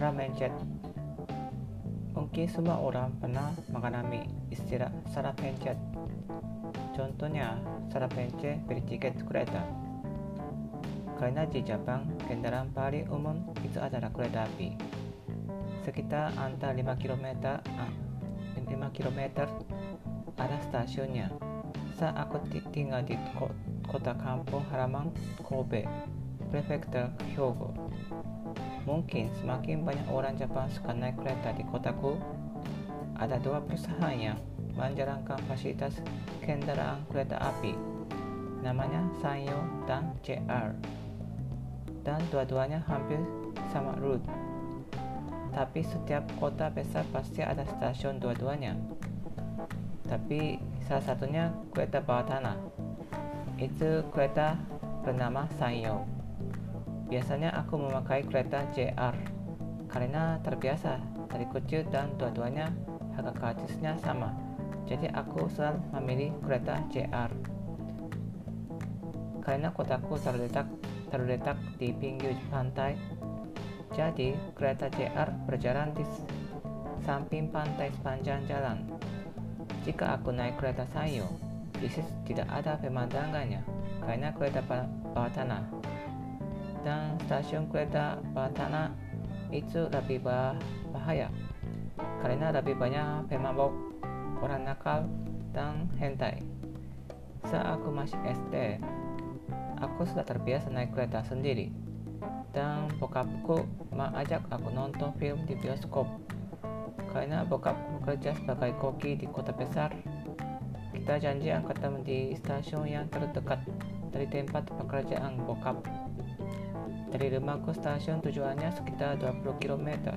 salah mencet. Mungkin semua orang pernah mengalami istilah salah pencet. Contohnya, salah pencet beli tiket kereta. Karena di Jepang, kendaraan paling umum itu adalah kereta api. Sekitar antara 5 km, 5 km ada stasiunnya. Saat aku tinggal di kota kampung halaman Kobe, prefektur Hyogo. Mungkin semakin banyak orang Jepang suka naik kereta di kotaku. Ada dua perusahaan yang menjalankan fasilitas kendaraan kereta api. Namanya Sanyo dan JR dan dua-duanya hampir sama rute. Tapi setiap kota besar pasti ada stasiun dua-duanya. Tapi salah satunya kereta bawah tanah. Itu kereta bernama Sanyo. Biasanya aku memakai kereta JR karena terbiasa dari kecil dan dua-duanya harga gratisnya sama. Jadi aku selalu memilih kereta JR. Karena kotaku terletak terletak di pinggir pantai. Jadi, kereta JR berjalan di samping pantai sepanjang jalan. Jika aku naik kereta sayo, di tidak ada pemandangannya karena kereta bawah tanah. Dan stasiun kereta bawah tanah itu lebih bahaya karena lebih banyak pemabok, orang nakal, dan hentai. Saat aku masih SD, aku sudah terbiasa naik kereta sendiri. Dan bokapku mengajak aku nonton film di bioskop. Karena bokap bekerja sebagai koki di kota besar, kita janjian ketemu di stasiun yang terdekat dari tempat pekerjaan bokap. Dari rumahku stasiun tujuannya sekitar 20 km.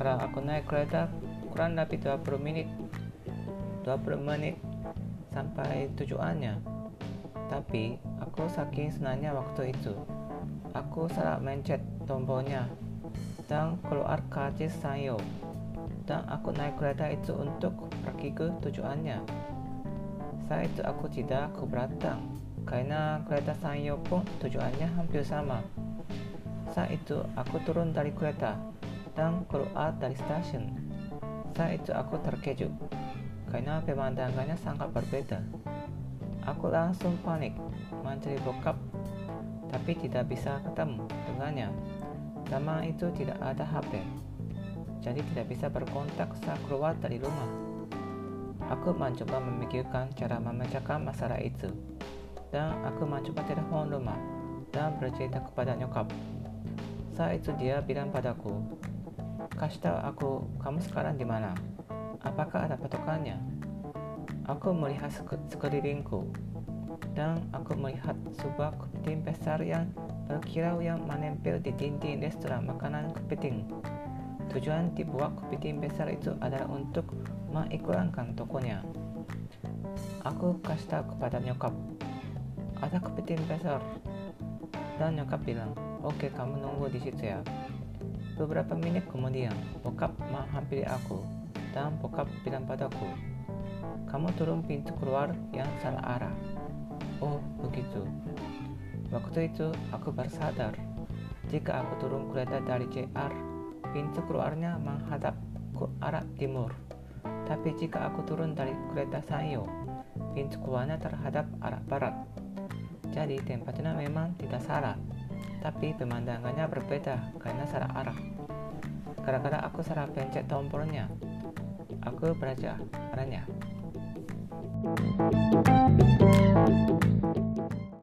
Kalau aku naik kereta kurang lebih 20 menit 20 menit sampai tujuannya. Tapi aku saking senangnya waktu itu. Aku salah mencet tombolnya dan keluar karcis sayo. Dan aku naik kereta itu untuk pergi ke tujuannya. Saat itu aku tidak keberatan karena kereta sayo pun tujuannya hampir sama. Saat itu aku turun dari kereta dan keluar dari stasiun. Saat itu aku terkejut karena pemandangannya sangat berbeda. Aku langsung panik mencari bokap, tapi tidak bisa ketemu dengannya. Lama itu tidak ada HP, jadi tidak bisa berkontak saat keluar dari rumah. Aku mencoba memikirkan cara memecahkan masalah itu, dan aku mencoba telepon rumah dan bercerita kepada nyokap. Saat itu dia bilang padaku, kasih tahu aku kamu sekarang di mana? Apakah ada patokannya? Aku melihat sekelilingku dan aku melihat sebuah kepiting besar yang berkilau yang menempel di dinding restoran makanan kepiting. Tujuan dibuat kepiting besar itu adalah untuk mengiklankan tokonya. Aku kasih tahu kepada nyokap, ada kepiting besar. Dan nyokap bilang, oke kamu nunggu di situ ya. Beberapa menit kemudian, bokap menghampiri aku dan bokap bilang padaku, kamu turun pintu keluar yang salah arah. Oh, begitu. Waktu itu aku bersadar jika aku turun kereta dari JR, pintu keluarnya menghadap ke arah timur. Tapi jika aku turun dari kereta Sanyo, pintu keluarnya terhadap arah barat. Jadi tempatnya memang tidak salah, tapi pemandangannya berbeda karena salah arah. Gara-gara aku salah pencet tombolnya, aku belajar arahnya. Thank you.